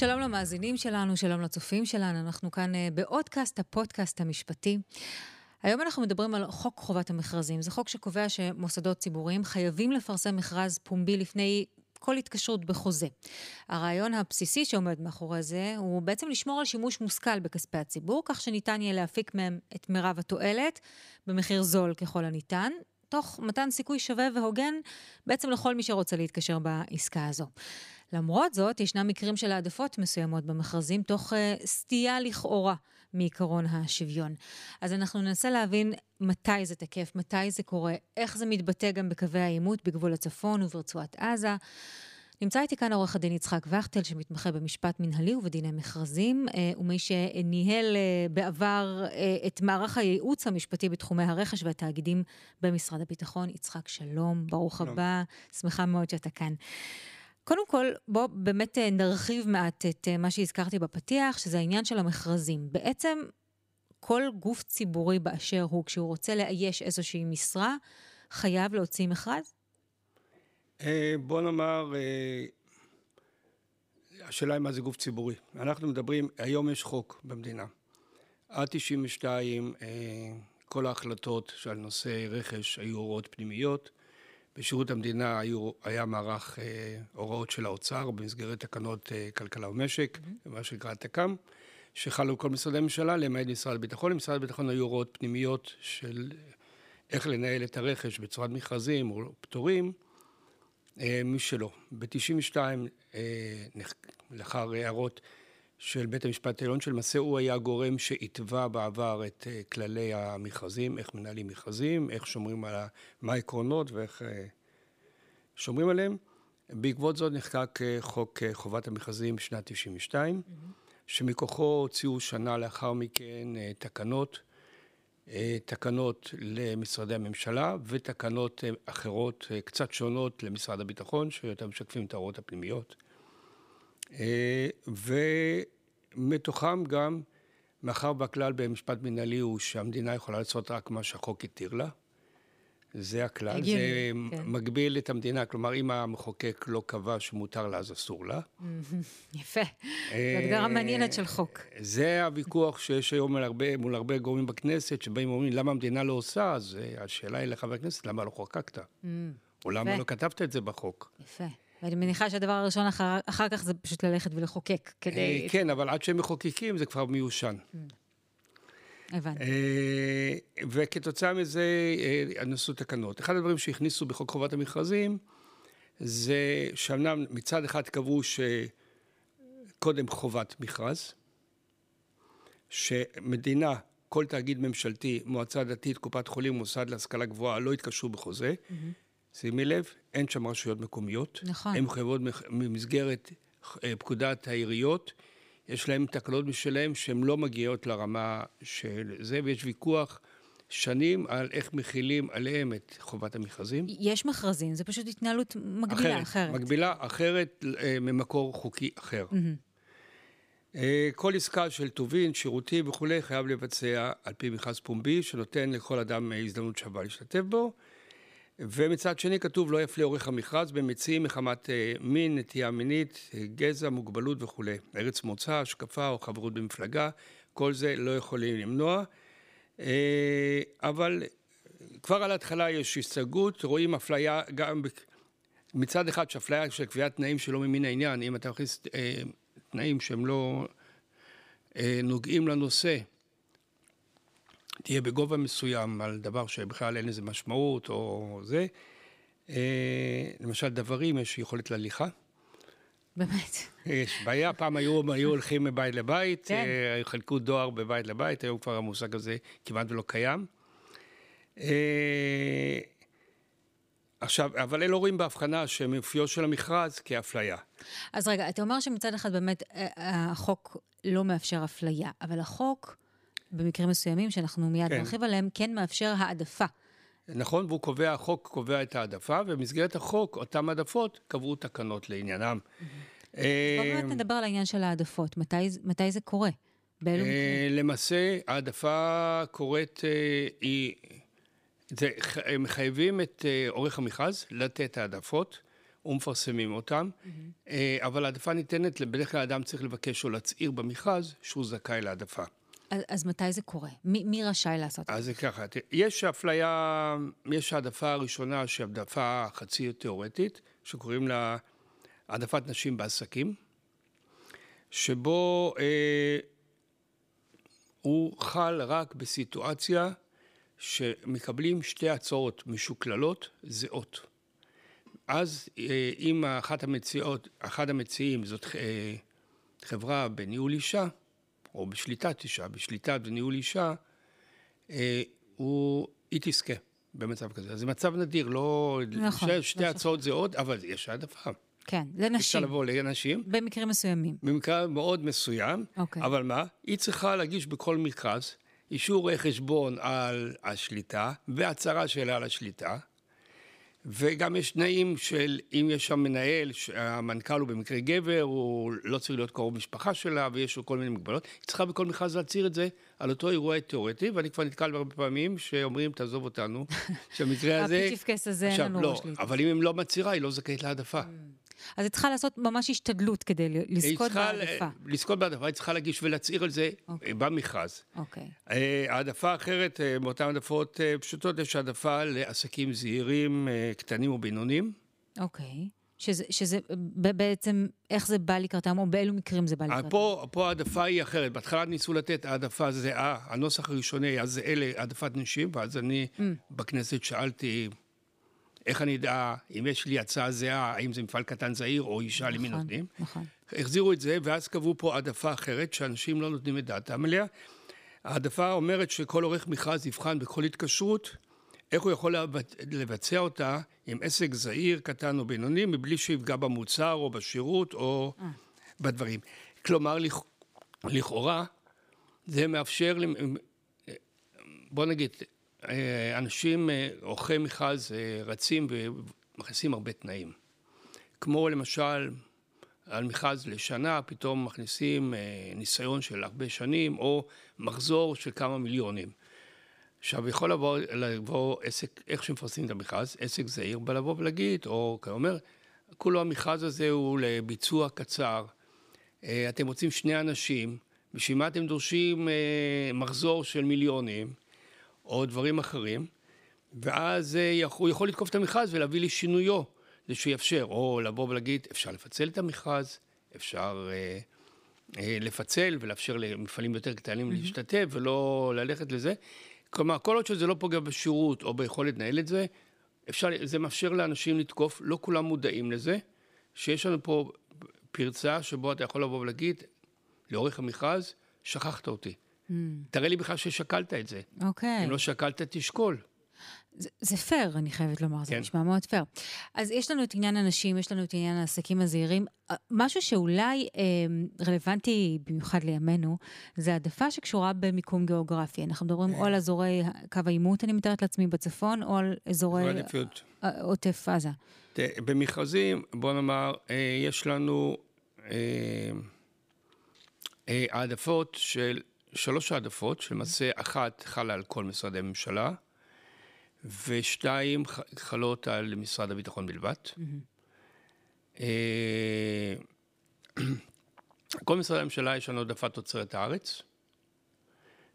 שלום למאזינים שלנו, שלום לצופים שלנו, אנחנו כאן אה, באודקאסט, הפודקאסט המשפטי. היום אנחנו מדברים על חוק חובת המכרזים. זה חוק שקובע שמוסדות ציבוריים חייבים לפרסם מכרז פומבי לפני כל התקשרות בחוזה. הרעיון הבסיסי שעומד מאחורי זה הוא בעצם לשמור על שימוש מושכל בכספי הציבור, כך שניתן יהיה להפיק מהם את מירב התועלת במחיר זול ככל הניתן, תוך מתן סיכוי שווה והוגן בעצם לכל מי שרוצה להתקשר בעסקה הזו. למרות זאת, ישנם מקרים של העדפות מסוימות במכרזים, תוך uh, סטייה לכאורה מעקרון השוויון. אז אנחנו ננסה להבין מתי זה תקף, מתי זה קורה, איך זה מתבטא גם בקווי העימות בגבול הצפון וברצועת עזה. נמצא איתי כאן עורך הדין יצחק וכטל, שמתמחה במשפט מנהלי ובדיני מכרזים, אה, ומי שניהל אה, בעבר את מערך הייעוץ המשפטי בתחומי הרכש והתאגידים במשרד הביטחון. יצחק, שלום, ברוך שלום. הבא, שמחה מאוד שאתה כאן. קודם כל, בואו באמת אה, נרחיב מעט את אה, מה שהזכרתי בפתיח, שזה העניין של המכרזים. בעצם, כל גוף ציבורי באשר הוא, כשהוא רוצה לאייש איזושהי משרה, חייב להוציא מכרז? אה, בוא נאמר, השאלה היא מה זה גוף ציבורי. אנחנו מדברים, היום יש חוק במדינה. עד 92' כל ההחלטות שעל נושא רכש היו הוראות פנימיות. בשירות המדינה היו, היה מערך אה, הוראות של האוצר במסגרת תקנות אה, כלכלה ומשק, mm-hmm. מה שנקרא תק"ם, שחלו כל משרדי הממשלה, למעט משרד הביטחון. למשרד הביטחון היו הוראות פנימיות של איך לנהל את הרכש בצורת מכרזים או פטורים, אה, מי שלא. ב-92, אה, לאחר הערות של בית המשפט העליון, שלמעשה הוא היה הגורם שהתווה בעבר את אה, כללי המכרזים, איך מנהלים מכרזים, איך שומרים על מה העקרונות ואיך אה, שומרים עליהם. בעקבות זאת נחקק אה, חוק חובת המכרזים בשנת 92, mm-hmm. שמכוחו הוציאו שנה לאחר מכן תקנות, תקנות למשרדי הממשלה ותקנות אחרות קצת שונות למשרד הביטחון, שיותר משקפים את ההוראות הפנימיות. ומתוכם גם, מאחר והכלל במשפט מנהלי הוא שהמדינה יכולה לעשות רק מה שהחוק התיר לה, זה הכלל, הגיוני, זה כן. מגביל את המדינה, כלומר אם המחוקק לא קבע שמותר לה אז אסור לה. יפה, זו הגדרה מעניינת של חוק. זה הוויכוח שיש היום הרבה, מול הרבה גורמים בכנסת, שבאים ואומרים למה המדינה לא עושה, אז השאלה היא לחבר הכנסת, למה לא חוקקת? או למה לא כתבת את זה בחוק? יפה. ואני מניחה שהדבר הראשון אחר, אחר כך זה פשוט ללכת ולחוקק כדי... אה, כן, אבל עד שהם מחוקקים זה כבר מיושן. Mm. הבנתי. אה, וכתוצאה מזה אה, נעשו תקנות. אחד הדברים שהכניסו בחוק חובת המכרזים זה שאומנם מצד אחד קבעו שקודם חובת מכרז, שמדינה, כל תאגיד ממשלתי, מועצה דתית, קופת חולים, מוסד להשכלה גבוהה, לא יתקשרו בחוזה. Mm-hmm. שימי לב, אין שם רשויות מקומיות. נכון. הן מחייבות במסגרת אה, פקודת העיריות, יש להן תקלות משלהן שהן לא מגיעות לרמה של זה, ויש ויכוח שנים על איך מכילים עליהם את חובת המכרזים. יש מכרזים, זה פשוט התנהלות מגבילה אחרת. אחרת. מגבילה אחרת אה, ממקור חוקי אחר. Mm-hmm. כל עסקה של טובין, שירותים וכולי, חייב לבצע על פי מכרז פומבי, שנותן לכל אדם הזדמנות שווה להשתתף בו. ומצד שני כתוב לא יפלה עורך המכרז במציעים מחמת אה, מין, נטייה מינית, אה, גזע, מוגבלות וכולי. ארץ מוצא, השקפה או חברות במפלגה, כל זה לא יכולים למנוע. אה, אבל כבר על ההתחלה יש הסתייגות, רואים אפליה גם מצד אחד שאפליה של קביעת תנאים שלא ממין העניין, אם אתה מכניס תנאים שהם לא נוגעים לנושא, תהיה בגובה מסוים על דבר שבכלל אין לזה משמעות או זה. אה, למשל דברים, יש יכולת להליכה. באמת. יש בעיה, פעם היו, היו הולכים מבית לבית, כן. אה, חלקו דואר בבית לבית, היום כבר המושג הזה כמעט ולא קיים. אה, עכשיו, אבל אלה רואים בהבחנה שמאופיו של המכרז כאפליה. אז רגע, אתה אומר שמצד אחד באמת החוק לא מאפשר אפליה, אבל החוק במקרים מסוימים, שאנחנו מיד כן. נרחיב עליהם, כן מאפשר העדפה. נכון, והוא קובע, החוק קובע את העדפה, ובמסגרת החוק, אותן העדפות קבעו תקנות לעניינם. בואו באמת נדבר על העניין של העדפות, מתי, מתי זה קורה? באילו מקרים? למעשה, העדפה קורית, אה, היא... זה, הם מחייבים את אה, עורך המכרז לתת העדפות. ומפרסמים אותם. אבל העדפה ניתנת, בדרך כלל אדם צריך לבקש או להצהיר במכרז שהוא זכאי להעדפה. אז, אז מתי זה קורה? מי, מי רשאי לעשות את זה? אז זה ככה, יש אפליה, יש העדפה הראשונה שהיא העדפה חצי תיאורטית, שקוראים לה העדפת נשים בעסקים, שבו אה, הוא חל רק בסיטואציה שמקבלים שתי הצעות משוקללות זהות. אז אה, אם אחת המציעות, אחד המציעים זאת אה, חברה בניהול אישה, או בשליטת אישה, בשליטה וניהול אישה, אה, הוא, היא תזכה במצב כזה. זה מצב נדיר, לא... נכון. שתי, שתי לא הצעות זהות, אבל יש העדפה. כן, לנשים. אפשר לבוא לנשים. במקרים מסוימים. במקרה מאוד מסוים, אוקיי. אבל מה? היא צריכה להגיש בכל מכרז אישור חשבון על השליטה והצהרה שלה על השליטה. וגם יש תנאים של אם יש שם מנהל, המנכ"ל הוא במקרה גבר, הוא לא צריך להיות קרוב משפחה שלה, ויש לו כל מיני מגבלות. היא צריכה בכל מכרז להצהיר את זה על אותו אירוע תיאורטי, ואני כבר נתקל הרבה פעמים שאומרים, תעזוב אותנו, שהמקרה הזה... הפיצ'יפקס הזה אין לנו לא, אבל אם היא לא מצהירה, היא לא זכאית להעדפה. אז היא צריכה לעשות ממש השתדלות כדי לזכות בהעדפה. לזכות בהעדפה, היא צריכה להגיש ולהצהיר על זה okay. אוקיי. במכרז. אוקיי. Okay. העדפה אחרת, אה, מאותן העדפות אה, פשוטות, יש העדפה לעסקים זעירים, אה, קטנים ובינוניים. אוקיי. Okay. שזה, שזה בעצם, איך זה בא לקראתם, או באילו מקרים זה בא לקראתם? פה, פה העדפה היא אחרת. בהתחלה ניסו לתת העדפה זהה, הנוסח הראשוני היה זהה להעדפת נשים, ואז אני mm. בכנסת שאלתי איך אני אדע אם יש לי הצעה זהה, האם זה מפעל קטן זעיר או אישה נכון, למי נותנים. נכון. החזירו את זה, ואז קבעו פה העדפה אחרת, שאנשים לא נותנים את דעתם עליה. העדפה אומרת שכל עורך מכרז יבחן בכל התקשרות, איך הוא יכול לבצע אותה עם עסק זעיר, קטן או בינוני, מבלי שיפגע במוצר או בשירות או אה. בדברים. כלומר, לכאורה, זה מאפשר, בוא נגיד, אה, אנשים, אה, עורכי מכרז, אה, רצים ומכניסים הרבה תנאים. כמו למשל, על מכרז לשנה, פתאום מכניסים ניסיון של הרבה שנים, או מחזור של כמה מיליונים. עכשיו, יכול לבוא, לבוא עסק, איך שמפרסמים את המכרז, עסק זעיר, בא לבוא ולהגיד, או כאומר, כולו המכרז הזה הוא לביצוע קצר. אתם רוצים שני אנשים, בשביל מה אתם דורשים מחזור של מיליונים? או דברים אחרים, ואז אה, הוא יכול לתקוף את המכרז ולהביא לשינויו, זה שיאפשר, או לבוא ולהגיד, אפשר לפצל את המכרז, אפשר אה, אה, לפצל ולאפשר למפעלים יותר קטנים mm-hmm. להשתתף ולא ללכת לזה. כלומר, כל עוד שזה לא פוגע בשירות או ביכולת לנהל את זה, אפשר, זה מאפשר לאנשים לתקוף, לא כולם מודעים לזה, שיש לנו פה פרצה שבו אתה יכול לבוא ולהגיד, לאורך המכרז, שכחת אותי. Mm. תראה לי בכלל ששקלת את זה. אוקיי. אם לא שקלת, תשקול. זה, זה פייר, אני חייבת לומר, כן. זה נשמע מאוד פייר. אז יש לנו את עניין הנשים, יש לנו את עניין העסקים הזעירים. אה, משהו שאולי אה, רלוונטי במיוחד לימינו, זה העדפה שקשורה במיקום גיאוגרפי. אנחנו מדברים או על אזורי קו העימות, אני מתארת לעצמי, בצפון, או על אזורי אה, עוטף עזה. במכרזים, בוא נאמר, אה, יש לנו העדפות של שלוש העדפות, שלמעשה אחת חלה על כל משרדי הממשלה, ושתיים חלות על משרד הביטחון בלבד. אה, כל משרדי הממשלה יש לנו העדפת תוצרת הארץ,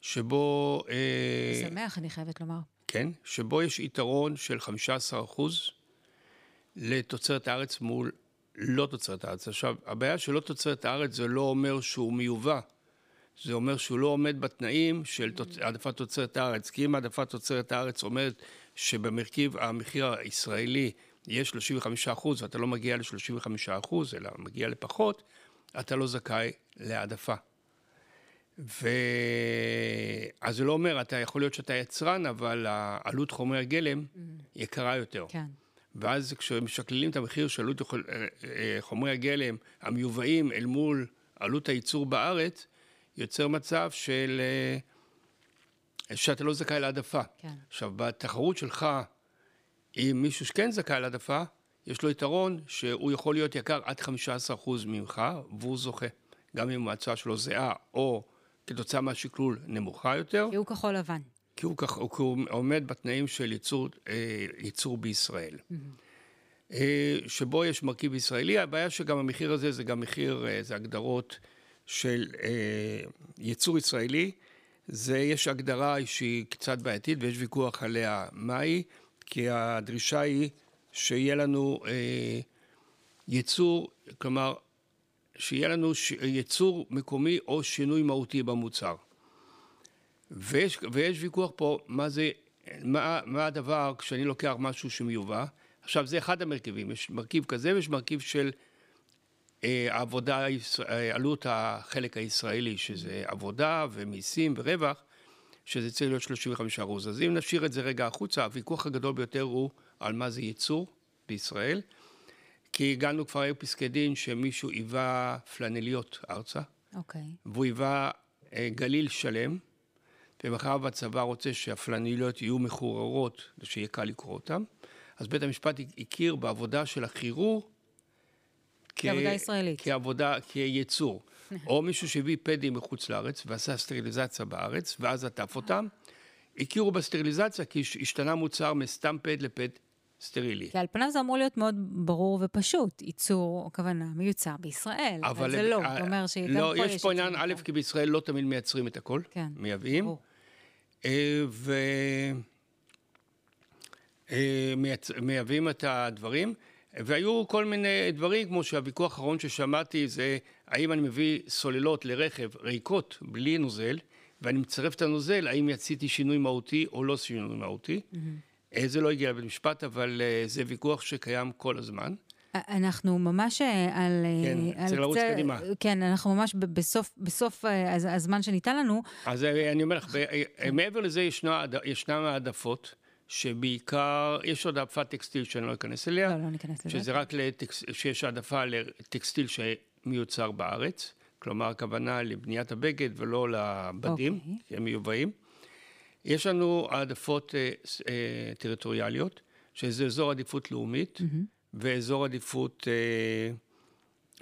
שבו... אה, שמח, אני חייבת לומר. כן, שבו יש יתרון של 15 אחוז לתוצרת הארץ מול לא תוצרת הארץ. עכשיו, הבעיה של לא תוצרת הארץ זה לא אומר שהוא מיובא. זה אומר שהוא לא עומד בתנאים של העדפת תוצרת הארץ. כי אם העדפת תוצרת הארץ אומרת שבמרכיב המחיר הישראלי יש 35 אחוז ואתה לא מגיע ל-35 אחוז, אלא מגיע לפחות, אתה לא זכאי להעדפה. ו... אז זה לא אומר, אתה יכול להיות שאתה יצרן, אבל עלות חומרי הגלם mm. יקרה יותר. כן. ואז כשמשקללים את המחיר של עלות אה, אה, חומרי הגלם המיובאים אל מול עלות הייצור בארץ, יוצר מצב של... אה, שאתה לא זכאי להעדפה. כן. עכשיו, בתחרות שלך עם מישהו שכן זכאי להעדפה, יש לו יתרון שהוא יכול להיות יקר עד 15% ממך, והוא זוכה. גם אם ההצעה שלו זהה, או כתוצאה מהשקלול נמוכה יותר. כי הוא כחול לבן. כי הוא, כח... כי הוא עומד בתנאים של ייצור, אה, ייצור בישראל. Mm-hmm. אה, שבו יש מרכיב ישראלי, הבעיה שגם המחיר הזה זה גם מחיר, אה, זה הגדרות של ייצור ישראלי, זה, יש הגדרה שהיא קצת בעייתית ויש ויכוח עליה מהי, כי הדרישה היא שיהיה לנו ייצור, כלומר, שיהיה לנו ייצור מקומי או שינוי מהותי במוצר. ויש, ויש ויכוח פה מה זה, מה, מה הדבר כשאני לוקח משהו שמיובא. עכשיו זה אחד המרכיבים, יש מרכיב כזה ויש מרכיב של אה, עבודה, אה, עלות החלק הישראלי, שזה עבודה ומיסים ורווח, שזה צריך להיות 35 אחוז. אז אם נשאיר את זה רגע החוצה, הוויכוח הגדול ביותר הוא על מה זה ייצור בישראל, כי הגענו כבר היו פסקי דין שמישהו היווה פלנליות ארצה, okay. אוקיי. והוא היווה אה, גליל שלם. ומאחר והצבא רוצה שהפלניליות יהיו מחוררות, ושיהיה קל לקרוא אותן, אז בית המשפט הכיר בעבודה של החירור כעבודה ישראלית. כעבודה, כייצור. או מישהו שהביא פדים מחוץ לארץ ועשה סטריליזציה בארץ, ואז עטף אותם, הכירו בסטריליזציה כי השתנה מוצר מסתם פד לפד סטרילי. כי על פניו זה אמור להיות מאוד ברור ופשוט, ייצור, הכוונה, מיוצר בישראל, אבל, זה לא, זאת אומרת שגם לא, פה יש... לא, יש פה עניין, א', כי בישראל לא תמיד מייצרים את הכל, כן, מייבאים. ברור. ומייבאים את הדברים. והיו כל מיני דברים, כמו שהוויכוח האחרון ששמעתי זה האם אני מביא סוללות לרכב ריקות בלי נוזל, ואני מצרף את הנוזל, האם יציתי שינוי מהותי או לא שינוי מהותי. Mm-hmm. זה לא הגיע לבית משפט, אבל זה ויכוח שקיים כל הזמן. אנחנו ממש אה, על... אה, כן, צריך לרוץ קדימה. כן, אנחנו ממש בסוף, בסוף אה, הזמן שניתן לנו. אז אני אומר לך. מעבר לזה ישנה, ישנן העדפות. שבעיקר, יש עוד העדפת טקסטיל שאני לא אכנס אליה. לא, לא ניכנס לזה. שזה רק לטקס, שיש העדפה לטקסטיל שמיוצר בארץ, כלומר הכוונה לבניית הבגד ולא לבדים, okay. אוקיי. הם מיובאים. יש לנו העדפות אה, אה, טריטוריאליות, שזה אזור עדיפות לאומית, mm-hmm. ואזור עדיפות אה,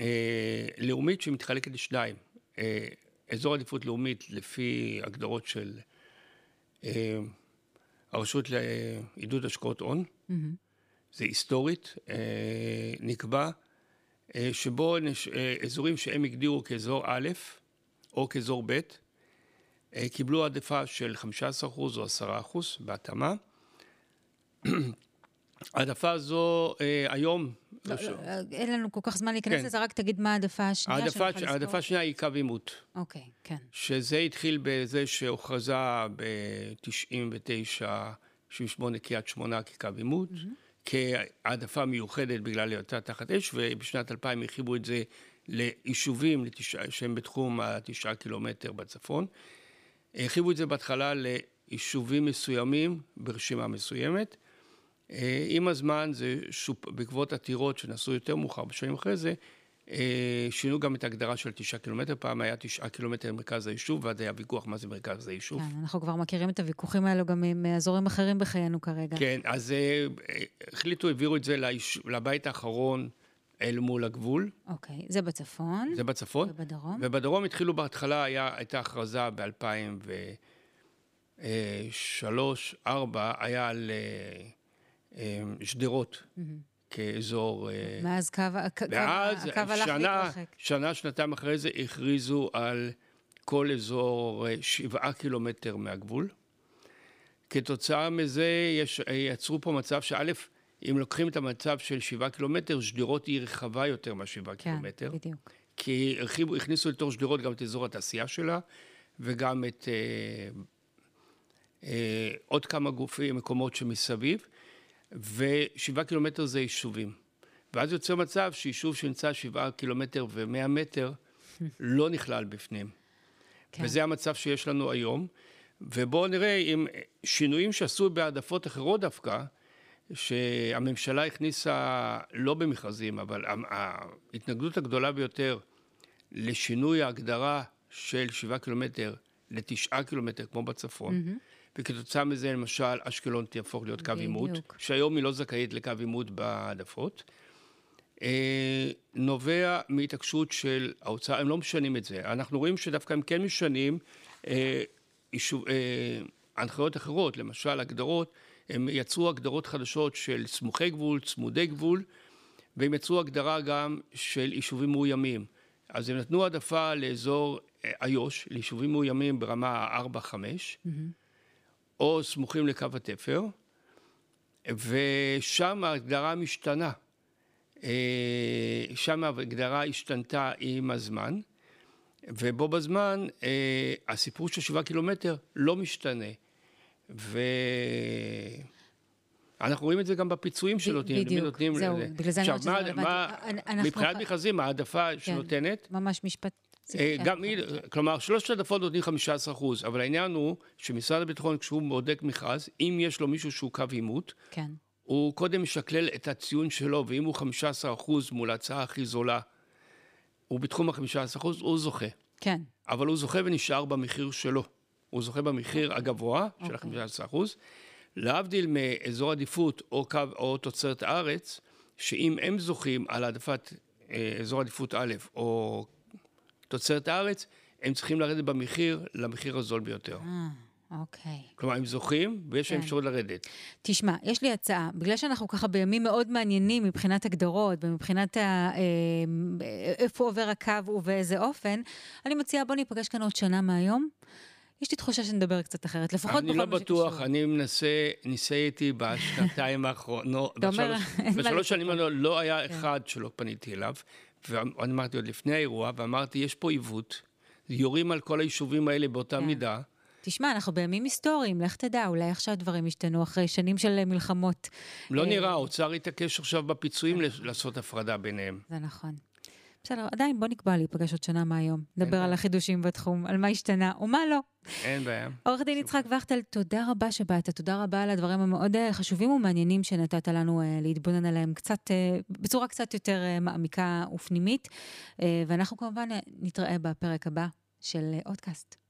אה, לאומית שמתחלקת לשניים. אה, אזור עדיפות לאומית לפי הגדרות של אה, הרשות לעידוד השקעות הון, mm-hmm. זה היסטורית, אה, נקבע אה, שבו נש, אה, אזורים שהם הגדירו כאזור א' או כאזור ב', קיבלו העדפה של 15% או 10% בהתאמה. העדפה הזו אה, היום... לא, לא, אין לנו כל כך זמן להיכנס כן. לזה, רק תגיד מה העדפה השנייה העדפה, העדפה השנייה היא קו עימות. אוקיי, כן. שזה התחיל בזה שהוכרזה ב-99, 98 קריית שמונה כקו עימות, mm-hmm. כהעדפה מיוחדת בגלל היותה תחת אש, ובשנת 2000 הרחיבו את זה ליישובים לתשע, שהם בתחום התשעה קילומטר בצפון. הרחיבו את זה בהתחלה ליישובים מסוימים ברשימה מסוימת. אה, עם הזמן זה שופ... בעקבות עתירות שנעשו יותר מאוחר, בשנים אחרי זה, אה, שינו גם את ההגדרה של תשעה קילומטר, פעם היה תשעה קילומטר ממרכז היישוב, ועד היה ויכוח מה זה מרכז היישוב. כן, אנחנו כבר מכירים את הוויכוחים האלו גם עם אזורים אחרים בחיינו כרגע. כן, אז אה, החליטו, העבירו את זה לבית האחרון אל מול הגבול. אוקיי, זה בצפון. זה בצפון. ובדרום? ובדרום התחילו בהתחלה, היה, הייתה הכרזה ב-2003-2004, היה על... שדרות mm-hmm. כאזור... אה, מאז קו, ואז הקו הלך להתרחק. שנה, שנתיים אחרי זה הכריזו על כל אזור אה, שבעה קילומטר מהגבול. כתוצאה מזה יש, אה, יצרו פה מצב שא', אם לוקחים את המצב של שבעה קילומטר, שדרות היא רחבה יותר מהשבעה כן, קילומטר. כן, בדיוק. כי הרחיבו, הכניסו לתוך שדרות גם את אזור התעשייה שלה, וגם את אה, אה, עוד כמה גופים, מקומות שמסביב. ושבעה קילומטר זה יישובים. ואז יוצא מצב שיישוב שנמצא שבעה קילומטר ומאה מטר לא נכלל בפנים. כן. וזה המצב שיש לנו היום. ובואו נראה אם שינויים שעשו בהעדפות אחרות דווקא, שהממשלה הכניסה לא במכרזים, אבל ההתנגדות הגדולה ביותר לשינוי ההגדרה של שבעה קילומטר לתשעה קילומטר, כמו בצפון, mm-hmm. וכתוצאה מזה למשל אשקלון תהפוך להיות קו עימות, שהיום היא לא זכאית לקו עימות בהעדפות. אה, נובע מהתעקשות של האוצר, הם לא משנים את זה. אנחנו רואים שדווקא הם כן משנים אה, אישו, אה, הנחיות אחרות, למשל הגדרות, הם יצרו הגדרות חדשות של סמוכי גבול, צמודי גבול, והם יצרו הגדרה גם של יישובים מאוימים. אז הם נתנו העדפה לאזור אה, איו"ש, ליישובים מאוימים ברמה 4-5, mm-hmm. או סמוכים לקו התפר, ושם ההגדרה משתנה. אה, שם ההגדרה השתנתה עם הזמן, ובו בזמן אה, הסיפור של שבעה קילומטר לא משתנה. ו... אנחנו רואים את זה גם בפיצויים שנותנים. בדיוק, זהו, בגלל זה אני אומרת שזה רלוונטי. מבחינת מכרזים, העדפה כן, שנותנת... ממש משפט. אה, גם היא, כלומר, שלושת העדפות נותנים 15 אחוז, אבל העניין הוא שמשרד הביטחון, כשהוא בודק מכרז, אם יש לו מישהו שהוא קו עימות, כן. הוא קודם משקלל את הציון שלו, ואם הוא 15 אחוז מול ההצעה הכי זולה, הוא בתחום ה-15 אחוז, הוא זוכה. כן. אבל הוא זוכה ונשאר במחיר שלו. הוא זוכה במחיר okay. אוקיי. הגבוה okay. של אוקיי. ה-15 אחוז. להבדיל מאזור עדיפות או קו או תוצרת הארץ, שאם הם זוכים על העדפת אה, אזור עדיפות א' או תוצרת הארץ, הם צריכים לרדת במחיר למחיר הזול ביותר. אה, אוקיי. כלומר, הם זוכים ויש להם כן. אפשרות לרדת. תשמע, יש לי הצעה. בגלל שאנחנו ככה בימים מאוד מעניינים מבחינת הגדרות ומבחינת ה, אה, איפה עובר הקו ובאיזה אופן, אני מציעה בוא ניפגש כאן עוד שנה מהיום. יש לי תחושה שנדבר קצת אחרת, לפחות בכל מה שקשור. אני לא בטוח, אני מנסה, ניסיתי בשנתיים האחרונות, בשלוש שנים האלה לא היה כן. אחד שלא פניתי אליו, ואני אמרתי עוד לפני האירוע, ואמרתי, יש פה עיוות, יורים על כל היישובים האלה באותה כן. מידה. תשמע, אנחנו בימים היסטוריים, לך תדע, אולי עכשיו דברים ישתנו אחרי שנים של מלחמות. לא נראה, האוצר יתעקש עכשיו בפיצויים. לעשות הפרדה ביניהם. זה נכון. בסדר, עדיין בוא נקבע להיפגש עוד שנה מהיום. נדבר על החידושים בתחום, על מה השתנה ומה לא. אין בעיה. עורך דין יצחק וכטל, תודה רבה שבאת, תודה רבה על הדברים המאוד אה, חשובים ומעניינים שנתת לנו אה, להתבונן עליהם קצת, אה, בצורה קצת יותר מעמיקה ופנימית. ואנחנו כמובן נתראה בפרק הבא של אודקאסט.